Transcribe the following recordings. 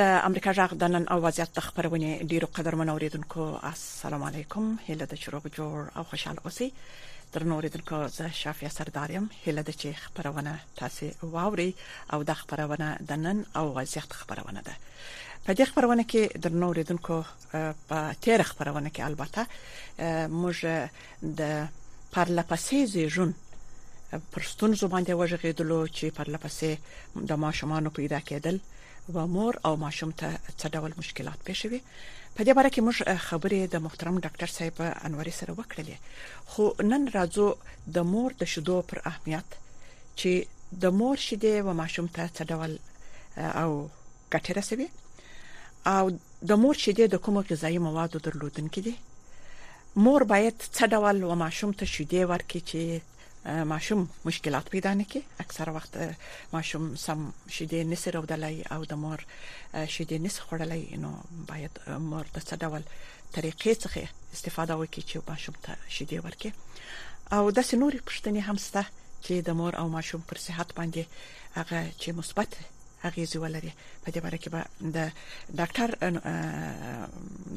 د امریکا جغ د نن اوازيات د خبرونه ډیرو قدرمن اوریدونکو السلام علیکم هله د چروغ جوړ او خوشاله اوسئ تر نوریدونکو زه شافیا سردارم هله د چې خبرونه تاسو واوري او د خبرونه د نن اوازيات خبرونه ده په دې خبرونه کې د نوریدونکو په تیر خبرونه کې البته موږ د پرلپسې زیږون پر ستونزو باندې وژغېدلو چې پرلپسې د ماشومانو پیدا کېدل و مور او ماشوم ته څه ډول مشکلات پېښوي په دې اړه کې موږ خبرې د محترم ډاکټر صاحب انوري سره وکړلې خو نن راځو د مور د شیدو پر اهمیت چې د مور شیدې و ماشوم ته څه ډول او ګټه رسوي او د مور شیدې د کومو غذایي موادو درلودونکي دي؟ مور باید څه ډول و ماشوم ته شیدې ورکړي چې ماشوم مشکلات پیدا نه کړي اکثره وخت ماشوم سم شیدې نسی رودلای او د مور شیدې نسی خوړلای نو باید مور د څه ډول طریقې څخه استفاده وکړي چې ماشوم ته شیدې ورکړي او د سنوري پښتنې هم سته چې د مور او ماشوم پر صحت باندې هغه چې مثبت اغیزې ولري په دې باره کې به د ډاکټر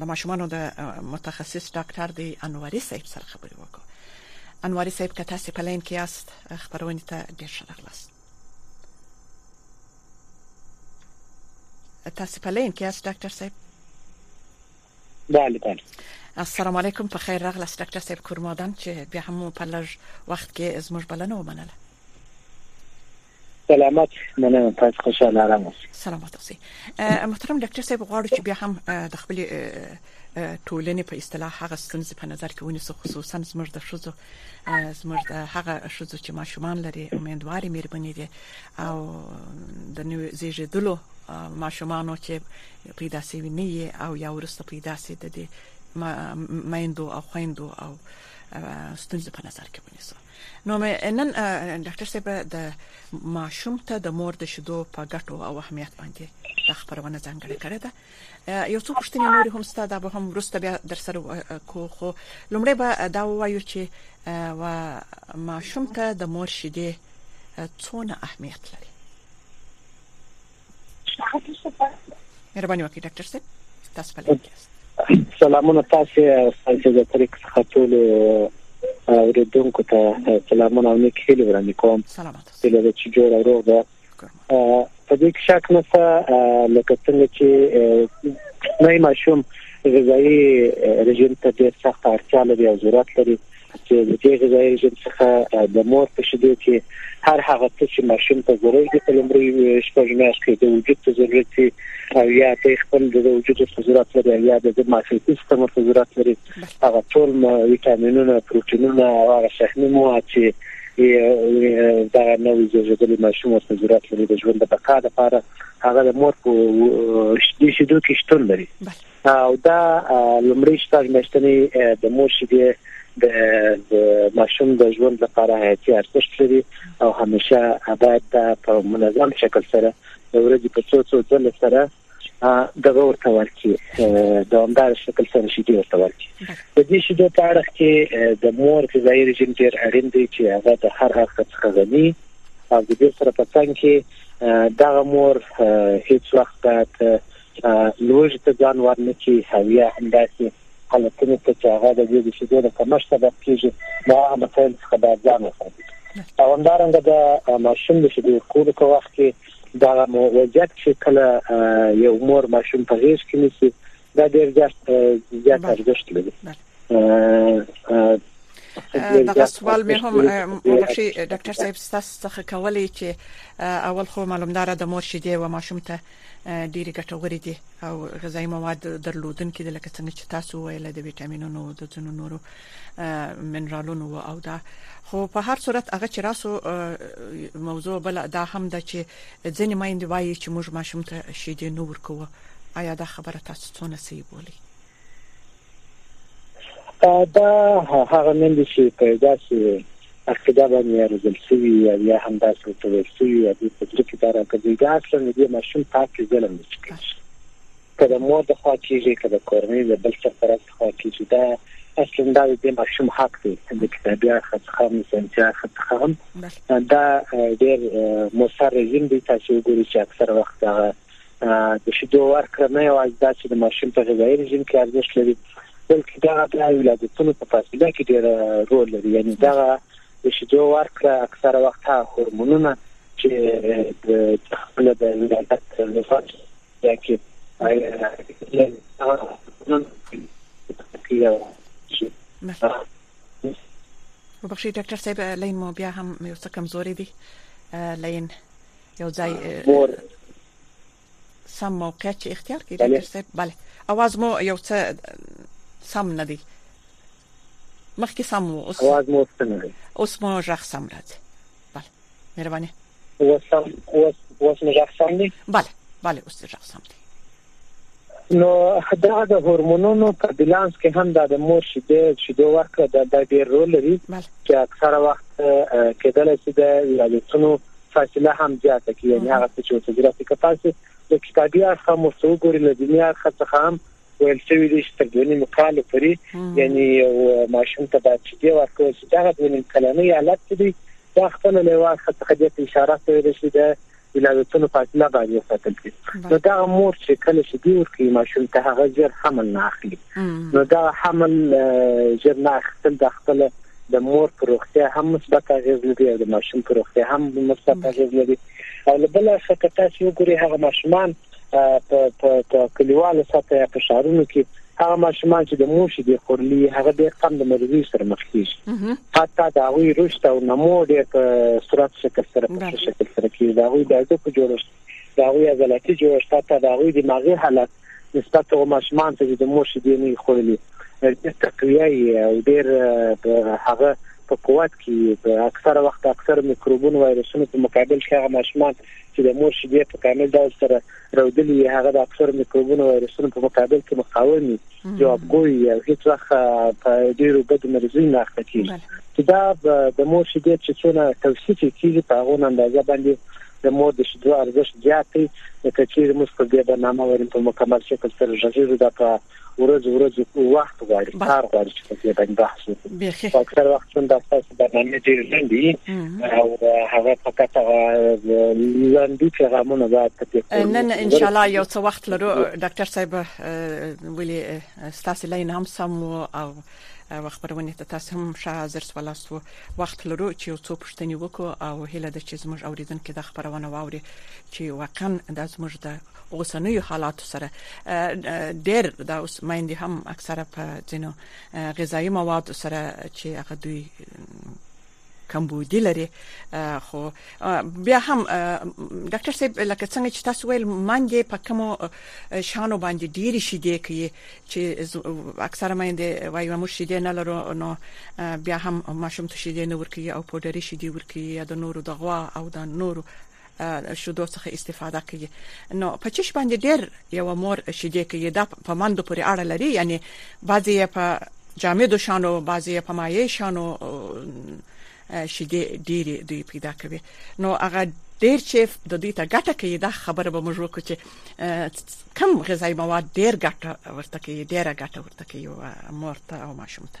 د ماشومانو د متخصص ډاکټر دی انوري صاحب سره خبرې وکړو انوري صاحب که تاسو په لین کې یاست خبرونه ته ډیر ښه راغلاست تاسو په لین کې یاست ډاکټر صاحب بله بله السلام علیکم په خیر راغلاست ډاکټر صاحب کورمادان چې بیا هم په لږ وخت کې زموږ بلنه ومنله سلامت مننه تاسو خوشاله آرام اوسئ سلامت اوسئ محترم ډاکټر صاحب غواړو چې بیا هم د خپل ټولنې په اصطلاح هغه ستونزې په نظر کې ونیسو خصوصا زموږ د شوزو زموږ د هغه شوزو چې ماشومان لري امیدوارې مېرمنې دي او د نوې زیږیدلو ماشومانو چې پیدا شوی نه او یا ورسته پیدا شي د دې مایندو او خويندو او ستونزې په نظر کې ونیسو نو نن ډاکټر صاحب د ماشوم ته د مور د شیدو په ګټو او اهمیت باندې دا خبرونه ځانګړې کړې ده یو څو پښتني نور هم ستاسو به هم ورسته بیا در سره کو خو لومړی به دا وایو چې و ماشوم ته د مور شیدې څونه اهمیت لري مهرباني وکړئ ډاکټر صاحب تاسو په لاره یاست سلامونه تاسو تاسو د طریق څخه ټول اوریدونکو ته سلامونه او نیک هیلې وړاندې کوم سلامات اوسئ هیله چې جوړ او روغ په دې کې شک نشته لکه څنګه چې نه ماشوم غذایی رژیم ته ډېر سخت اړتیا لري او ضرورت لري چې د دې غذایي رژیم څخه د مور په شیدو کې هر هغه څه چې ماشوم ته ضروري دي په لومړي شپږ میاشت کې د وجود ته ضرورت دي او یا د خپل د وجود ته ضرورت لري یا د معافیتي سیستم ته ضرورت لري هغه ټول ویټامینونه پروتینونه او هغه شحني مواد چې دا نوې زیږیدلې ماشوم ورته ضرورت لري د ژوند د بقا لپاره هغه د مور په شیدو کې شتون لري بله او دا لومړی شپږ میاشتنې د مور شیدې د ماشوم د ژوند لپاره حیاتي ارزښت لري او همیشه باید دا په منظم شکل سره د ورځې په څو څو ځله سره دغه ورته ورکی دوامدار شکل سره شي دی ورته ورکی د دې شي د تاریخ کې د مور غذایی رژیم ډیر اړین دی چې هغه د هر هر څه غني او د دې سره په څنګ کې دغه مور هیڅ وخت باید لوږې ته ځان ور نه کړي او یا همداسې حالتونو ته چې هغه د دې د شیدو د کمښت سبب کېږي دا هغه مسایل څخه باید ځان وساتي او همدارنګه د ماشوم د شیدو ورکولو په وخت کې دا وضعیت چې کله یو مور ماشوم په غیږ کې نیسي دا ډېر زیات زیات ارزښت لري دغه سوال مې هم وبخښي ډاکټر صاحب تاسو څخه کولای چې اول خو معلومدار د مور شیدې و ماشوم ته ډېرې ګټورې دي او غذایي مواد درلودونکې دي لکه څنګه چې تاسو ویل د ویټامینونو د ځینو نورو منرالونو او دا خو په هر صورت هغه چې راسو موضوع بل دا هم ده چې ځینې مایند وایي چې موږ ماشوم ته شیدې نور کوو آیا دا خبره تاسو څونه صحیح بولئ دا هغه میندې چې په داسې عقیده باندې روزل شوي یا یا هم داسې ورته ویل شوي یا دوی په زړه کې دا راکوي دا اصلا د دې ماشوم پاک ظلم نه چې کېږي که د مور د خوا کېږي که د کورنۍ د بل سرپرست د خوا کېږي دا اصلا دا د دې ماشوم حق دی د کتابي اړخه څخه هم ساینسي اړخه څخه هم دا ډېر مؤثر رژیم دی تاسو وګورئ چې اکثره وخت هغه د شیدو ورکړه نه یوازې دا چې د ماشوم په غذایي رژیم کې ارزښت لري بلکې دغه د ولادتونو په فاصله کې ډېر رول لري یعنی دغه د شیدو ورکړه اکثره وخت هغه هورمونونه چې د خپل د ولادت لپاره یا کې وبخښي ډاکټر صاحب لین مو بیا هم یو څه کمزوري دي لین یو ځای سم موقع چې اختیار کړي ډاکټر صاحب بله اواز مو یو څه سم نه دی مخکې سم وو اوس اواز مو سم نه دی اوس مو ژغ سم راځي بله مهرباني اوس سم اوس اوس مو ژغ سم دی بله بله اوس ژغ سم دی نو دا د هورمونونو په بیلانس کې هم دا د مور شیدې شیدو ورکړه د د ډیر رول لري چې اکثره وخت کېدل چې د ولادتونو فاصله هم زیاته کیږي یعنی هغه چې اوسه ګرافي کپاسي د کتابي اړخه مو څو ګوري له دنیا اړخه څخه هم ویل شوی دی چې تر دوه نیم کال پورې یعنی یو ماشوم ته باید چې دی ورکړي چې دا د نیم کلنۍ حالت دی دا خپل له واخه څخه د اشاره کوي چې د بلا ویتلو فاصله باید وساتل شي نو دا مور چې کله چې دی ورکی ماشوم ته هغه ژر حمل نه اخلي نو دا حمل ژر نه اخیستل د خپل د مور پر روغتیا هم مثبت اغیز لري او د ماشوم پر روغتیا هم مثبت اغیز لري او له بل اړخه که تاسو وګورئ هغه ماشومان په په کلیوالو سطح یا په شهرونو کې هغه ماشومان چې د موشي د خورلي هغه ډېر کم د مرضی سره مخ کیږي حتی دا وی رشد او نمو ډېر په سرعت شکل سره په شکل سره کیږي دا وی د ځکه جوړښت دا وی عضلاتي جوړښت حتی دا وی د ماغي حالت نسبت او ماشومان چې د موشي د نه خورلي ډېر تقویه او ډېر هغه په قوت کې اکثره وخت اکثره میکروبونه وایرسونه په مقابل کې هغه ماشومان چې د مور شیدې په کامل ډول سره رودلې وي هغه د اکثر میکروبونو او وایرسونو په مقابل کې مقاوم وي جوابګوی او هیڅ وخت په ډیرو بدو مرزونو نه اخته کیږي چې دا د مور شیدې چې څونه توصیف کیږي په هغه اندازه باندې د مور د شیدو ارزښت زیات دی لکه چې موږ په دې برنامه ورته په مکمل شکل سره ژغېږو دا په ورځ ورځ وخت غواړي کار غواړي چې په دې باندې بحث وکړو اکثر وخت څنګه د تاسو برنامه ډیر لندي او هغه فقط لندي پیغامونه دا ته نن ان شاء الله یو څه وخت لرو ډاکټر صاحب ویلي تاسو لین هم سم او او خبرونه ته تاسو هم ښه حاضر سولاستو وخت لرو چې یو څو پښتني وکړو او هله د چې زموږ اوریدونکو د خبرونه واوري چې واقعا د زموږ د اوسنیو حالاتو سره ډېر دا اوس مایندې هم اکثره په ځینو غذایی موادو سره چې هغه دوی کمبودی لري خو بیا هم ډاکټر صاحب لکه څنګه چې تاسو ویل ماندې په کوم شانو باندې ډیر شي دی کې چې اکثره ماندې وایي مو شي دی نه لرو نو بیا هم ماشوم ته شي دی نه ورکی او پودری شي دی ورکی یا د نورو دغوا او د نورو شودو څخه استفاده کوي نو په چش باندې ډیر یو مور شیدې کوي دا په مندو پورې اړه لري یعنی بعضی په جامدو شانو بعضی په مایع شانو شیدې ډیره دوی پیدا کوي نو هغه ډیر چې د دوی ته ګټه کوي دا خبره به موږ وکړو چې کم غذایی مواد ډیر ګټه ورته کوي ډیره ګټه ورته کوي مور ته او ماشوم ته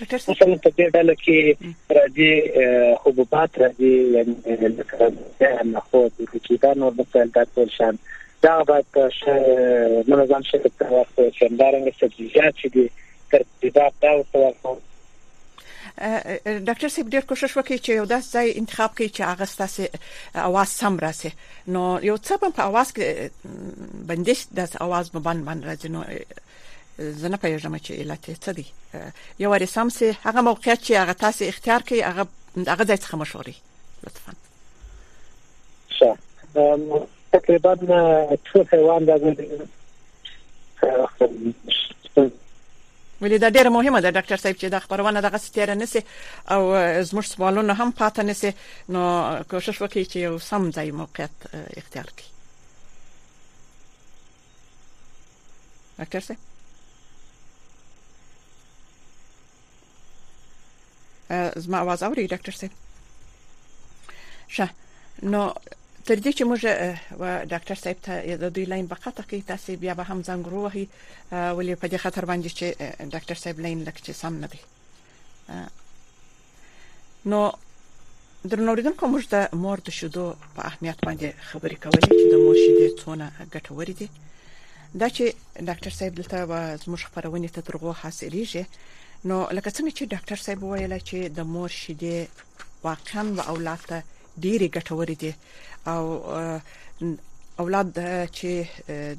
مثلا په دې ډله کې راځي حبوبات راځي یعنی لکه نخود د کیدا نور مثال دا ټول شان دا باید په منظم شکل کې ورته شندارنګ سبزیجات چې دي تر دې دا ورته ډاکټر صاحب ډیر کوشش وکړي چې یو داس ځای انتخاب کړي چې هغه ستاسو اواز سم راسي نو یو څه په اواز کې بندش د اواز په باندې باندې راځي نو زه نه پوهیږم چې علت یې څه دی یو واري سم سي هغه موقعیت چې هغه تاسو اختیار کړئ هغه هغه ځای څخه مشوري لطفا شه تقریبا ټول حیوان د ولې دا ډیره مهمه ده ډاکټر صاحب چې دا خبرونه دغه ستیره نسی او زموږ سوالونه هم پاتې نسی نو کوشش وکړئ چې یو سم ځای موقعیت اختیار کړئ ډاکټر صاحب زما आवाज اوري ډاکټر صاحب شه نو تر دې چې موږ ډاکټر صاحب ته د دوی لاین په قطع کې تاسو بیا به هم زنګ وروهي ولې په دې خاطر باندې چې ډاکټر صاحب لاین لکه چې سم نه دی نو درنو اوریدونکو موږ د مور د شیدو په اهمیت باندې خبرې کولې چې د مور شیدې څونه ګټورې دي دا چې ډاکټر صاحب دلته و زموږ خبرونه ته ترغو حاصلېږي نو لکه څنګه چې ډاکټر صاحب ویل چې د مور شیدې واقعا و اولاد ته ډېری ګټورې دي او اولاد چې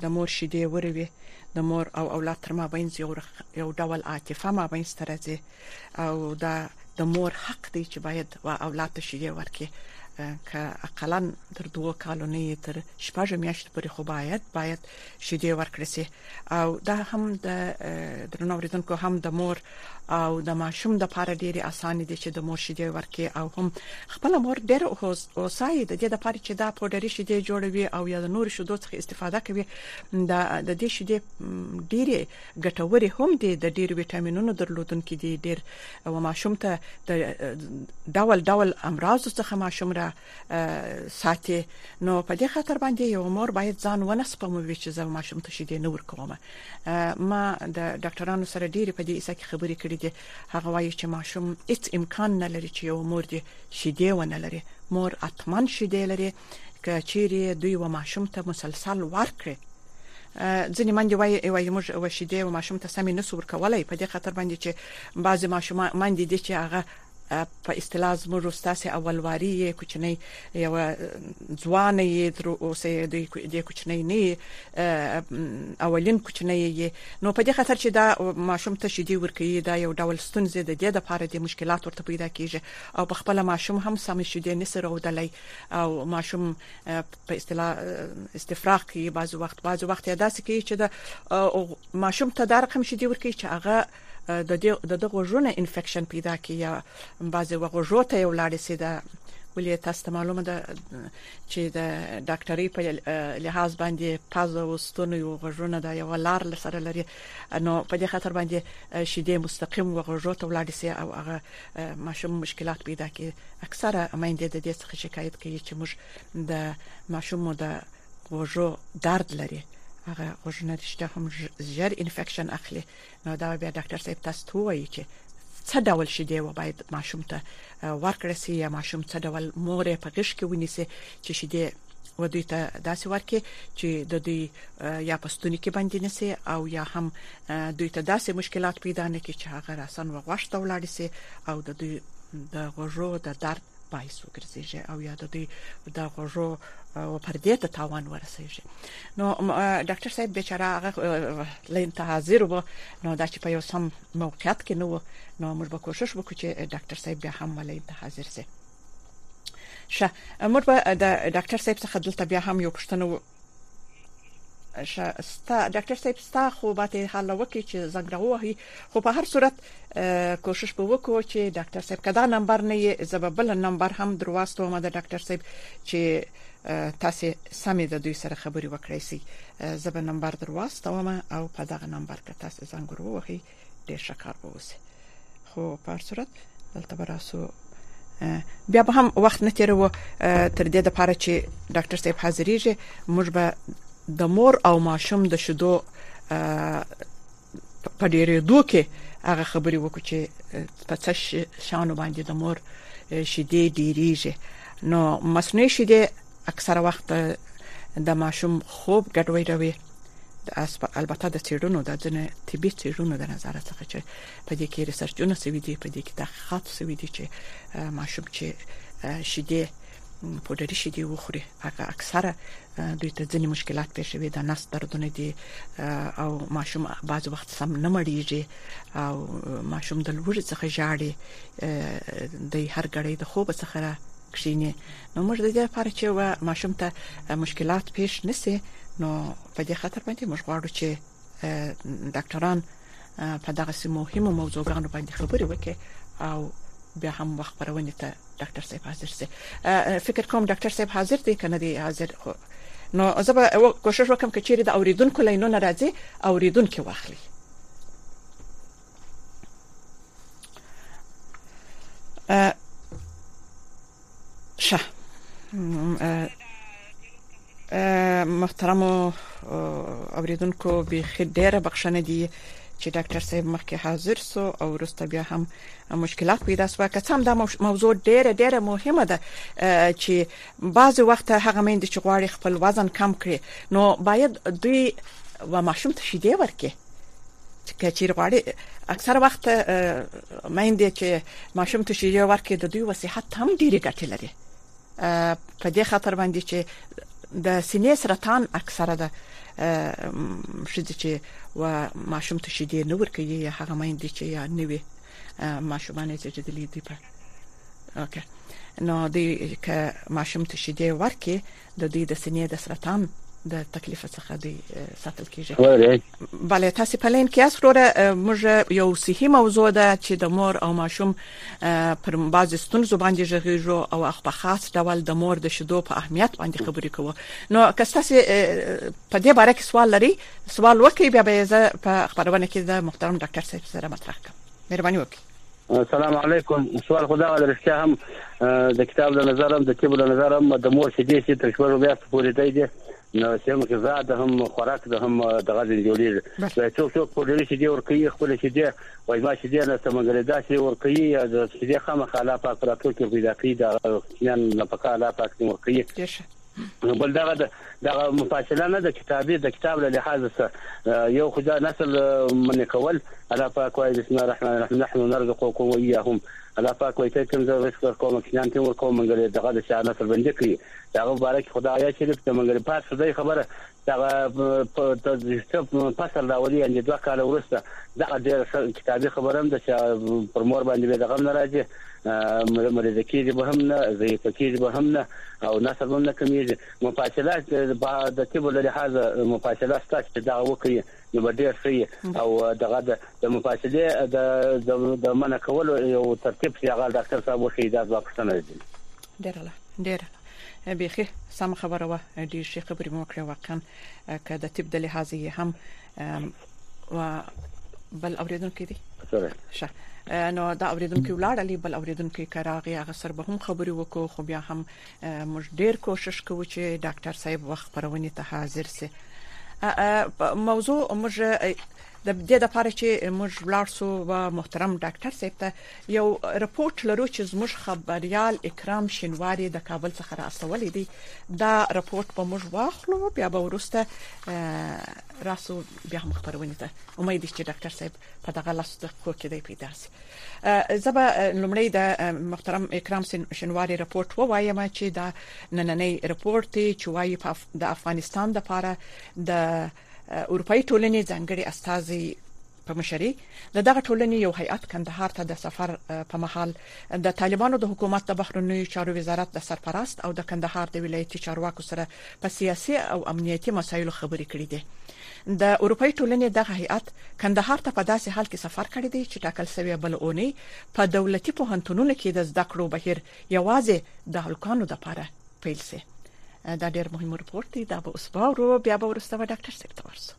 د مور شیدې وروي د مور او اولاد تر مابین یو یو ډول عاطفه مابین سترځي او دا د مور حق دی چې باید وا اولاد ته شیدې ورکړي که اقلا تر دوه کالو نه تر شپږ میاشتې پورې خو باید باید شیدې ورکړي سي او دا هم د درنو ورزنکو هم د مور او د ماشوم د لپاره ډیر اسان دي چې د مور شیدې ورکړي او هم خپل مور ډیر اوسای د دې لپاره چې دا پودري شیدې جوړوي او یا د نور شیدو څخه استفاده کوي دا د دې شیدې ډیره ګټورې هم دي د ډیر ویټامینونو درلودونکي دي ډیر و ماشوم ته د ډول ډول امراضو څخه ماشوم را ساتي نو په دې خاطر باندې یو مور باید ځان ونه سپموي چې زه ماشوم ته شیدې نه ورکوم ما د ډاکټرانو سره ډیر په دې اسه کې خبرې کړې دي هغه وایي چې ماشوم هیڅ امکان نه لري چې یو مور دې شیدې ونه لري مور اتمن شیدې لري که چیرې دوی و ماشوم ته مسلسل ورکړي ځینې مندې وایي ایوای موږ و شیدې و ماشوم ته سمې نسو ورکولای په دې خاطر باندې چې بعضی ماشوم مندې دي چې هغه په اصطلاح زموږ ستاسو اولواري یې کوچنی یو ځوان یې تر اوسه د کوچنی نه اولین کوچنی یې نو په دې خاطر چې دا ماشوم ته شیدې ورکړي دا یو ډول ستونزې د دې د لپاره د مشکلات ورته پیدا کیږي او په خپل ماشوم هم سم شیدې نسره ودلای او ماشوم په اصطلاح استفراغ کوي بعض وخت بعض وخت یا داسې کوي چې د ماشوم ته دا رقم شیدي ورکړي چې هغه د دې د دغه ژوند انفیکشن پیدا کی یا بعض وغوږو ته یو لاړ سي دا ولې تاسو ته معلومه ده چې د ډاکټرۍ په لحاظ باندې پازه وستونه یو غوږونه دا یو لار لسره لري نو په دې خاطر باندې شیدې مستقیم وغوږو ته ولاړ سي او هغه ماشوم مشکلات پیدا کوي اکثره میندې د دې څخه شکایت کوي چې موږ د ماشومو د غوږو درد لري هغه غوږونه رښتیا هم ژر انفیکشن اخلي نو دا بیا ډاکټر صاحب تاسو ته وایي چې څه ډول شیدې و باید ماشوم ته ورکړی شي یا ماشوم څه ډول مور په غیږ کې ونیسي چې شیدې و دوی ته داسې ورکې چې د دوی یا پستونی کې باندې نسی او یا هم دوی ته داسې مشکلات پیدا نه کی چې هغه راسن وغوښت ولاړ سي او د دوی د غوږو د درد باعث وګرځيږي او یا د دوی د غوږو او پردې ته تاوان ورسیږي نو ډاکټر صاحب بیچاره هغه لین ته حاضر وو نو دا چې په یو سم موقعیت کې نو نو موږ به کوشش وکړو چې ډاکټر صاحب به هم ولین ته حاضر شي شه موږ به د ډاکټر صاحب څخه دلته بیا هم یو پښتنه و شه ستا ډاکټر صاحب ستا خو باته حل وکي چې زنګ راوهي خو په هر صورت کوشش به وکړو چې ډاکټر صاحب کدا نمبر نه یې زببل نمبر هم درواستو ما د ډاکټر صاحب چې تاسو سمې د دوی سره خبري وکړئ سي زبر نمبر درواستو ما او په دغه نمبر کې تاسو زنګ وروهي ډیر ښه کار به وسی خو په هر صورت دلته براسو بیا به هم وخت نه تیرو تر دې د پاره چې ډاکټر صاحب حاضرېږي موږ به د مور او ماشوم د شیدو په ډیرې دوه کې هغه خبرې وکړو چې په څه شانو باندې د مور شیدې ډیریږي نو مصنوعي شیدې اکثره وخت د ماشوم خوب ګډوډوي البته د چیرونو د ځنه طبي چیرونو د نظر څخه چې په دې کې ریسرچونه سوي دي په دې کې تحقیقات سوي دي چې ماشوم چې شیدې پودري شیدې وخوري هغه اکثره دوی ته ځینې مشکلات پیښ شوي د نس دردونه دي او ماشوم بعض وخت سم نه مړیږي او ماشوم د لوړ څخه ژاړي د هر غړي د خوب څخه کښینی نو موږ د دې لپاره چې و ماشوم ته مشکلات پیښ نسی نو په دې خاطر باندې موږ غواړو چې ډاکټران په دغه مهمو موضوعګانو باندې خبرې وکړي او بیا هم وخت پرونی ته ډاکټر صاحب حاضر سي فکر کوم ډاکټر صاحب حاضر دی کنه دی حاضر خو نو زه به کوشش وکم چې د اوریدونکو لاینونه راځي اوریدونکو واخلي شه محترمو اوریدونکو به خډيره بخښنه دي چې ډاکټر صاحب مخکې حاضر سو او ورسته بیا هم مشکلات پیدا سو که څه هم دا موضوع ډیره ډیره مهمه ده چې بعضی وخت هغه مین چې غواړي خپل وزن کم کړي نو باید دوی و ماشوم ته شیدې ورکړي که چیرې غواړي اکثر وخت مېندې چې ماشوم ته شیدې ورکړي د دوی وصحت هم ډېری ګټې لري په دې خاطر باندې چې د سینې سرطان اکثر ده شدي چې و ماشوم ته شیدې نه ورکړي هغه مېندې چې یا نوي ماشومان چې د لیدې په اوکه نو د ماشوم ته شیدې ورکړي د دوی د سینې د سرطان د تکلیف څخه دی ساتل کیږي بله تاسو په لین کې اس وروره موږ یو صحي موضوع ده چې د مور او ماشوم پر بعض ستونزو باندې ژغېږو او اخ په خاص ډول د مور د شیدو په اهمیت باندې خبرې کوو نو که تاسو په دې باره کې سوال لري سوال وکړئ بیا به زه په خبرونه کې د محترم ډاکټر صاحب سره مطرح کوم مهرباني وکړئ سلام علیکم سوال خو دا غل رښتیا هم د کتاب له نظر هم د طب له نظر هم د مور شیدې چې تر شپږو میاشتو پورې دی دي نو چې هم غذا د هم خوراک د هم دغه ځین جوړیږي دا څوک څوک پوډري شیدې ور کوي خپل شیدې وای ما شیدې نه سمګلې دا چې ور کوي یا د شیدې خامخاله پاک پراتو کې پیدا کوي دا نن نه پکا لا پاک ور کوي بل دغه دغه مفاصله نه ده چې تعبیر د کتاب له لحاظ سره یو خو دا نسل منې کول الله پاک وایي بسم الله الرحمن الرحیم نحن نرزقکم و ایاهم الله پاک وایي ته کوم زه رزق درکوم کینان ته ورکوم منګلې دغه د شاه نسل بندي کړي دغه مبارک خدای شریف ته منګلې پات خدای خبره دغه په تدریسته فصل راولي یعنې دوه کاله وروسته دغه ډېره کتابي خبره هم ده چې پر مور باندې به دغه نه راځي مریضه کېږي به هم نه ضعیفه کېږي به هم نه او نسل هم نه کمېږي مفاصله د طب له لحاظه مفاصله شته چې دغه وکړي نو به ډېر ښه او دغه د مفاصلې د منع کولو یو ترتیب چې هغه ډاکټر صاحب وښیي دا زما پوښتنه ده ډیره لا ډیره لا بیخي سم خبره و ډیر شي خبرې مو کړې واقعا که د طب د لحاظ یې هم و بل اوریدونکو دي سره شه نو دا اوریدونکو ولاړ علي بل اوریدونکو کراغي هغه سر به هم خبري وکړو خو بیا هم موږ ډیر کوشش کوو چې ډاکټر صاحب وخت پرونی ته حاضر سي موضوع موږ د دې لپاره چې موږ ولاړ سو محترم ډاکټر صاحب ته یو رپوټ لرو چې زموږ خبریال اکرام شینوار یې د کابل څخه را استولی دی دا رپوټ به موږ واخلو بیا به ورسته راسو بیا هم خبرونه ته امید چې ډاکټر صاحب په دغه لاس دقیقو کې دی پیدا سي زبا لمړی د محترم اکرام شینوار رپوټ وایم چې دا نننې رپوټ دی چې وايي د افغانستان لپاره د اروپايي ټولنې ځانګړي استازي په مشرۍ د دغه ټولنې یو هیئت کندهار ته د سفر په مهال د طالبانو د حکومت د بهرنیو چارو وزارت د سرپرست او د کندهار د ولایتي چارواکو سره په سیاسي او امنیتي مسایلو خبرې کړې دي د اروپאי ټولنې دغه هیئت کندهار ته په داسې حال کې سفر کړی دی چې ټاکل شوی بل اونۍ په دولتي پوهنتونونو کې د زده کړو بهیر یوازې د هلکانو لپاره پیل سي دا ډیر مهم رپورت دی دا به اوس باورو بیا به ورسته و ډاکټر صاحب ته ورسو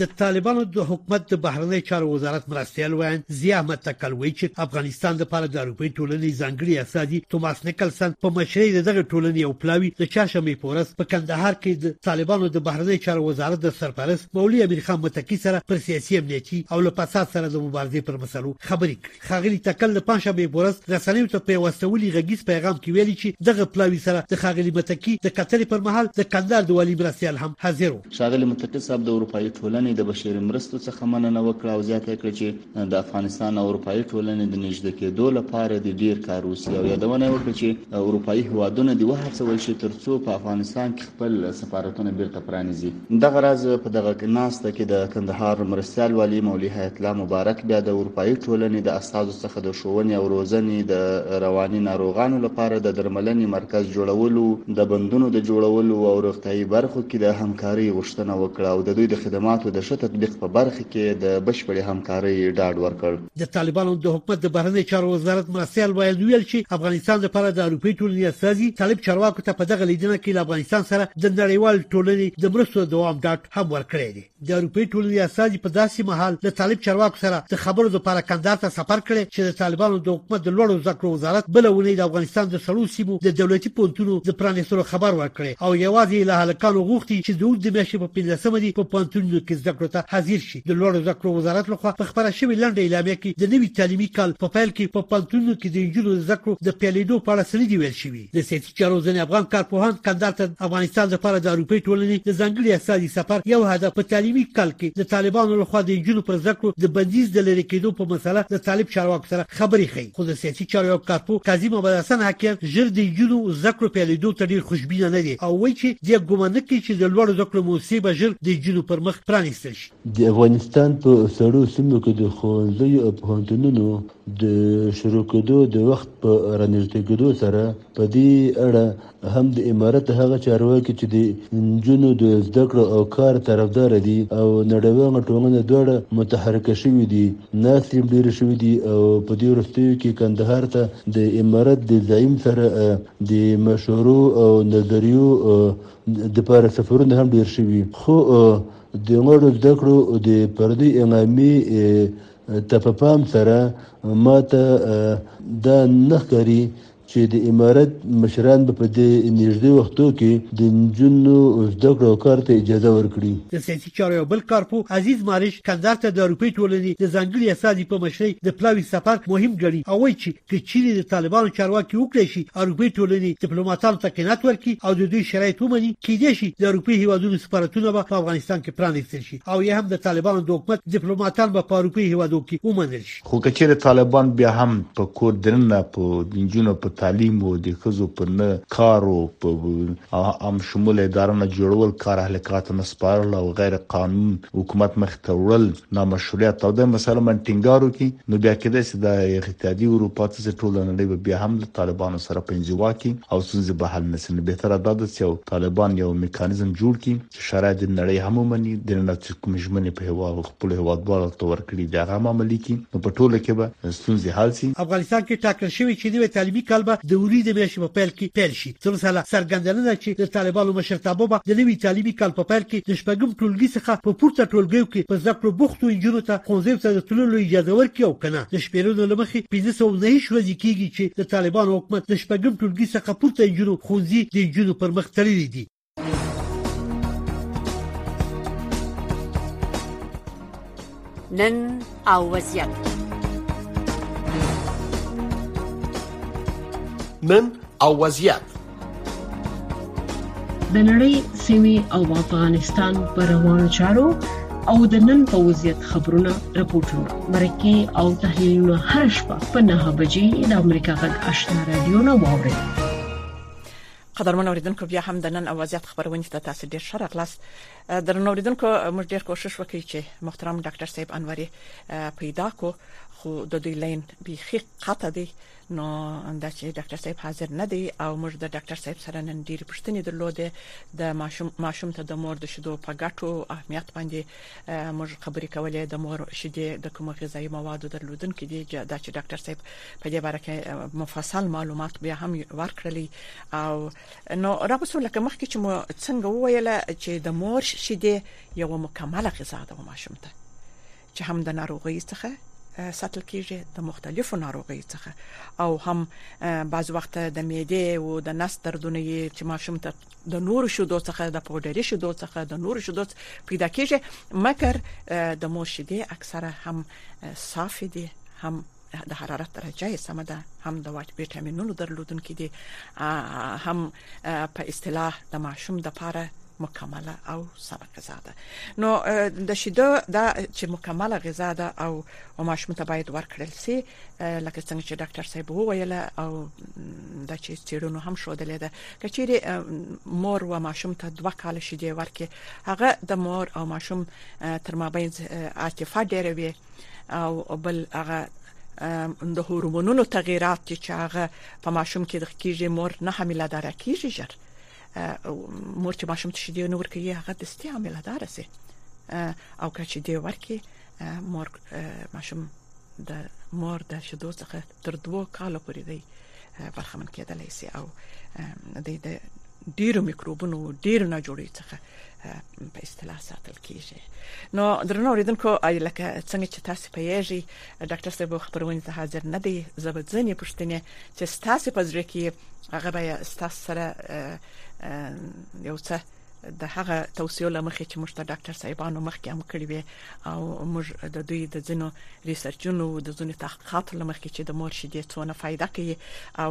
د طالبانو د حکومت د بهرنی چارو وزارت مرستیال ویاند ضیا احمد تکل وایي چې افغانستان د لپاره د اروپאי ټولنې ځانګړي استازي توماس نیکلسن په مشرۍ د دغه ټولنې او پلاوی د چاشمې پورس په کندهار کې د طالبانو د بهرنی چارو وزارت د سرپرست مولوی امیر خان متقی سره پر سیاسي امنیتي او له فساد سره د مبارزې پر مسلو خبرې کړې ښاغلي تکل د پنجشنبې په ورځ رسنیو ته په یو استولي غږیز پیغام کې ویلي چې دغه پلاوي سره د ښاغلي متقي د کتنې پر مهال د کندهار د والي مرستیال هم حاضر و. ښاغلي متقي صاحب د اروپايي ټولنې د بشري مرستو څخه مننه وکړه او زیاته یې کړه چې د افغانستان او اروپايي ټولنې د نږدې کېدو لپاره دې ډېر کار وشي او یادونه یې وکړه چې اروپايي هېوادونه دې وهڅول شي ترڅو په افغانستان کې خپل سفارتونه بیرته پرانیزي. دغه راز په دغه ناسته کې د کندهار مرستیال والي مولوي حیات الله مبارک بیا د اروپایي ټولنې د استازو څخه د ښوونې او روزنې، د رواني ناروغانو لپاره د درملنې مرکز جوړولو، د بندونو د جوړولو او روغتیايي برخو کې د همکارۍ غوښتنه وکړه او د دوی د خدماتو د ښه تطبیق په برخه کې د بشپړې همکارۍ ډاډ ورکړ. د طالبانو د حکومت د بهرنیو چارو وزارت مرستیال ویل ویل چې افغانستان لپاره د اروپای ټولنې استازي طالب چارواکو ته په دغه لیدنه کې له افغانستان سره د نړیوال ټولنې د مرستو دوام ډاټ هم ورکړی دی د اروپای ټولنې استازي په داسې مهال د طالب چارواکو سره د خبرو لپاره کندهار ته سفر کړی چې د طالبانو د حکومت د لوړو زده کړو وزارت بل ونی د افغانستان د سړو سیمو د دولتي پونتونو د پرانیستلو خبر ورکړي او یوازې له هلکانو غوښتي چې د اوږد میاشتې په 15 مې په پونتونو کې زده کړو ته حاضر شي د لوړو زده کړو وزارت لخوا په خپره شوې لنډه اعلامیه کې د نوي تعلیمي کال په پیل کې په پوهنتونونو کې د نجونو د زده کړو د پیلېدو په اړه څه نه دي ویل شوي. د سیاسي چارو ځینې افغان کارپوهان کندهار ته د افغانستان لپاره د اروپۍ ټولنې د ځانګړي استازي سفر یو هدف په تعلیمي کال کې د طالبانو لخوا د نجونو پر زده کړو د بندیز د لرې کېدو په مسله د طالب چارواکو سره خبرې ښيي خو د سیاسي چارو یو کارپوه قاضي محمد حسن حقیان ژر د نجونو زده کړو پیلېدو ته ډېر خوشبینه نه دی او وایي چې دی ګومان نه کوي چې د لوړو زده کړو موسسې به ژر د نجونو پر مخ پرانیستل د افغانستان په سړو سیمو کې د ښوونځیو او پوهنتونونو د شروع کېدو د وخت په رانژدې کېدو سره په دې اړه هم د امارت هغه چارواکي چې د نجونو د زده کړو او کار طرفدار دي او نړیواله ټولنه دواړه متحرکه شوي دي، ناستې هم ډېرې شوې دي او په دې وروستیو کې کندهار ته د امارت د زعیم سره د مشورو او نظریو دپاره سفرونه هم ډېر شوي، خو د لوړو زده کړو د پردۍ اعلامیې ته په پام سره ما ته دا نه ښکاري چې د امارت مشران به په دې نېږدې وختو کې د نجونو زده کړو او کار ته اجازه ورکړي. د سیاسي چارو یو بل کارپوه عزیز مارش کندهار ته د اروپۍ ټولنې د ځانګړي استازي په مشرۍ د پلاوي سفر مهم ګڼي او وايي چې که چیرې د طالبانو چارواکي وکړای شي اروپي ټولنې ډیپلوماټانو ته قناعت ورکړي او د دوی شرایط ومني کیدای شي د اروپي هیوادونو سفارتونه به په افغانستان کې پرانیستل شي او یا هم د طالبانو د حکومت ډیپلوماټان به په اروپي هیوادو کې ومنل شي خو که چیرې طالبان بیا هم په کور دننه په د نجونو په تعلیم او د ښځو په نه کار او په عام شموله اداره نه جوړول کار اهل کار ته نه سپارل او غیر قانون حکومت مخ ته وړل نامشروعیت او د مسایلو باندې ټینګار وکړي نو بیا کېدای شي د اتحادیې اروپا ته چې ټوله نړۍ به بیا هم له طالبانو سره په انزوا کې او ستونزې به حل نه شي نو بهتره دا ده چې یو طالبان یو میکانیزم جوړ کړي چې شرایط د نړۍ هم ومني دننه چې کومې ژمنې په هوا خپلو هېوادوالو ته ورکړي دي هغه هم عملي کړي نو په ټوله کې به ستونزې حل شي. افغانستان کې ټاکل شوې چې نوی تعلیمي کال به د اونۍ د میاشتې په پیل کې پیل شي. څه مسئله څرګنده نه ده چې د طالبانو مشرتابه به د نوي تعلیمي کال په پیل کې د شپږم ټولګي څخه په پورته ټولګیو کې په زده کړو بوختو انجونو ته ښوونځیو ته د تللو اجازه ورکړي او کنه د شمیرونو له مخې پنځه سوه نهه ویشت ورځې کیږي چې د طالبانو حکومت د شپږم ټولګي څخه پورته انجونو ښوونځي د انجونو پر مخ تړلي دي نن او وضعیت نن او وضعیت د نړۍ سیمه او افغانستان پر روانو چارو او د نن په وضعیت خبرونه راپورټونه مرکه او تحلیلونه هر شپه په 9 بجې د امریکا غږ آشنا رادیو نه واوري قدرمن اوریدونکو بیا هم د نن اوازیات خبرونې ته تاسو ډیر ښه راغلاست درنو اوریدونکو موږ ډیر کوشش وکړي چې محترم ډاکټر صاحب انوري پیدا کو خو د دوی لین بیخي قطع دی نو دا چې ډاکټر صاحب حاضر نه دی او موږ د ډاکټر صاحب سره نن ډیر پښتنې درلودې د ماشوم ماشوم ته د مور د شیدو په ګټو اهمیت باندې موږ خبرې کولې د مور شیدې د کوم غذایی موادو درلودونکې دي دا چې ډاکټر صاحب په دې باره کې مفصل معلومات بیا هم ورکړل او نو رب سره لکه مخکې چې مو څنګه وویل چې د مور شیدې یو مکمله غذا ده ماشوم ته چې هم د ناروغي څخه ساتل کیږي د مختلفو ناروغي څخه او هم بعض وخت د معده او د نس دردونه یې چې ماشوم ته د نور شودو څخه د پودري شودو څخه د نور شودو پیدا کیږي مګر د مور شیدې اکثره هم صافې دي هم د حرارت درجه یې سم ده هم د واټ ویټامینونو درلودونکې دي هم په اصطلاح د ماشوم د پاره مکمله او سم غذا ده نو د شیدو د چې مکمله غذا ده او ماشوم ته باید ورکړل شي لکه څنګه چې ډاکټر صاحب وویل او د چې چیرونو هم شو دلې ده کچېری مور و ماشوم ته دوه کال شیدې ورکې هغه د مور او ماشوم تر مابین عاطفه ډیره وي او بل هغه د هورمونونو تغیرات چې هغه په ماشوم کې د کیږي مور نه حامله دار کیږي ژر مور چې ماشوم ته شیدې نور کوي هغه د ستې حامله دار سي او کچې دی ورکی مور ماشوم د مور د شیدو څخه تر دوه کال پورې دی برخمن کېدلای شي او د ډیرو میکروبونو ډیرو نه جوړي څخه په اصطلاح ساتل کیږي نو درنو اوریدونکو آی لکه څنګه چې تاسو په یږي ډاکټر صاحب خبرونه ته حاضر نه دی زبځنې پښتنې چې تاسو په ځړ کې هغه به تاسو سره یو څه د هغه توصیو لمخې چې موږ ته ډاکټر صاحبانو مخکې هم کړی وي او موږ د دوی د ځینو ریسرچونو د ځینو تحقیقاتو لمخې چې د مور شیدې څونه فائدہ کوي او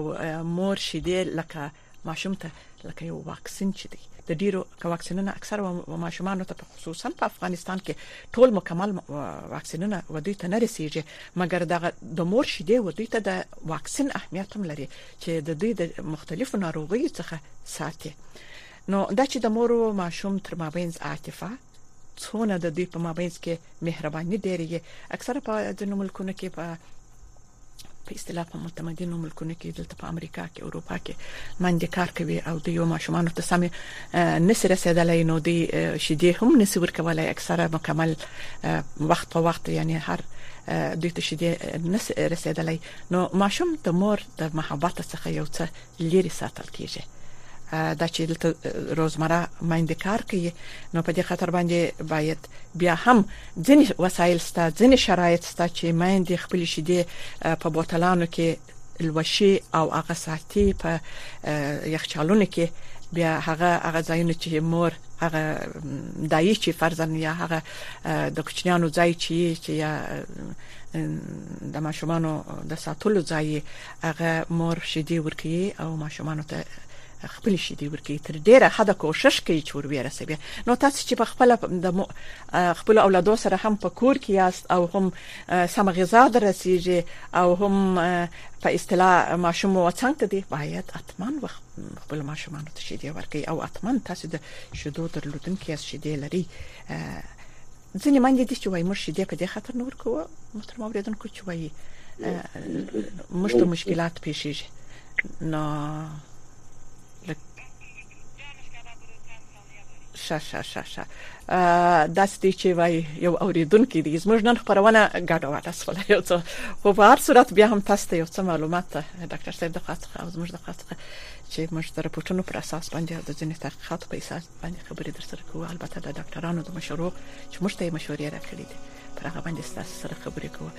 مور شیدې لکه ماشوم ته لکه یو واکسین چې دی د ډیرو واکسینونه اکثر و ماشومانو ته خصوصا په افغانستان کې ټول مکمل واکسینونه و دوی ته نه رسیږي مګر دغه د مور شیدې و دوی ته د واکسین اهمیت هم لري چې د دوی د مختلفو ناروغیو څخه ساتي نو دا چې د مور او ماشوم تر مابينځ عاطفه څونه د دوی په مابينځ کې مهرباني ډېرېږي اکثره په ځینو ملکونو کې په په اصطلاح په متمدنو ملکونو کې دلته په امریکا کې اروپا کې منځ کار کوي او د یو ماشومان ته سم نسی رسیدلای نو دی شیدې هم نسی ورکولای اکثره مکمل وخت په وخت یعنی هر دوی ته شیدې نسی رسیدلای نو ماشوم د مور د محبت څخه یو څه لیرې ساتل کیږي دا چې دلته روزمره مایند کار کوي نو په دې خاطر باندې باید بیا هم ځینې وسایل ستا ځینې شرایط ستا چې مایند خپل شي دي په بوتلانو کې لوشي او هغه ساتي په یخچالونو کې بیا هغه هغه ځایونه چې مور هغه دایي چې فرزن یا هغه د کوچنیانو ځای چې چې یا د ماشومانو د ساتلو ځای هغه مور شیدې ورکوي او ماشومانو ته خپل شیدې ورکوي تر ډیره حد کوشش کوي چې ور ویرسوي نو تاسو چې په خپل د خپل اولادو سره هم په کور کې یاست او هم سم غذا درسیږي او هم په اصطلاح ماشوم او څنګه ته دی باید اتمن وخت خپل ماشومان ته شیدې ورکوي او اتمن تاسو د شیدو درلودونکو شیدې لري ځینې میندې دي چې وایي موږ شیدې په دې خاطر نه ورکوو محترم اوریدونکو چې وایي موږ ته مشکلات پیښیږي نو شه شه شه شه داسې دی چې وای یو اوریدونکو دی زموږ نن خبرونه ګډه وډه سول یو څه خو په هر صورت بیا هم تاسو ته یو څه معلومات ډاکټر صاحب د خاصه او زموږ د خاصه چې موږ د رپورټونو پر اساس باندې د ځینې تحقیقات په اساس باندې خبرې در سره کوو البته د ډاکټرانو د مشورو چې موږ ته یې مشورې راکړي دي پر هغه باندې تاسو سره خبرې کوو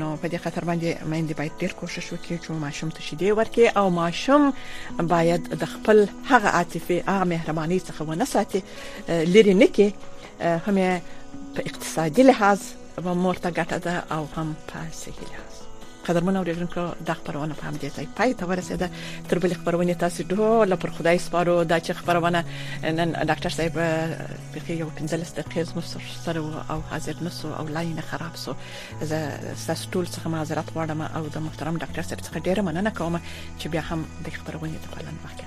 نو په دې خاطر باندې مېندې باید ډېر کوشش وکړي چې ماشوم ته شیدې ورکړي او ماشوم باید د خپل هغه عاطفي هغه مهرباني څخه ونه ساتي لري نه کې هم په اقتصادي لحاظ و مور ته ګټه ده او هم په صحي لحاظ قدرمن اوریدونکو دا خبرونه په همدې ځای پای ته ورسیده تر بلې خبرونه تاسو ډول پر خدای سپارو دا چې خبرونه نن ډاکټر صاحب بخي یو 15 دقیقې زموږ سره او حاضر نسو او لاینه خراب سو زه تاسو ټول څخه معذرت غواړم او د محترم ډاکټر صاحب څخه ډیره مننه کوم چې بیا هم د خبرونه ته پلان وکړم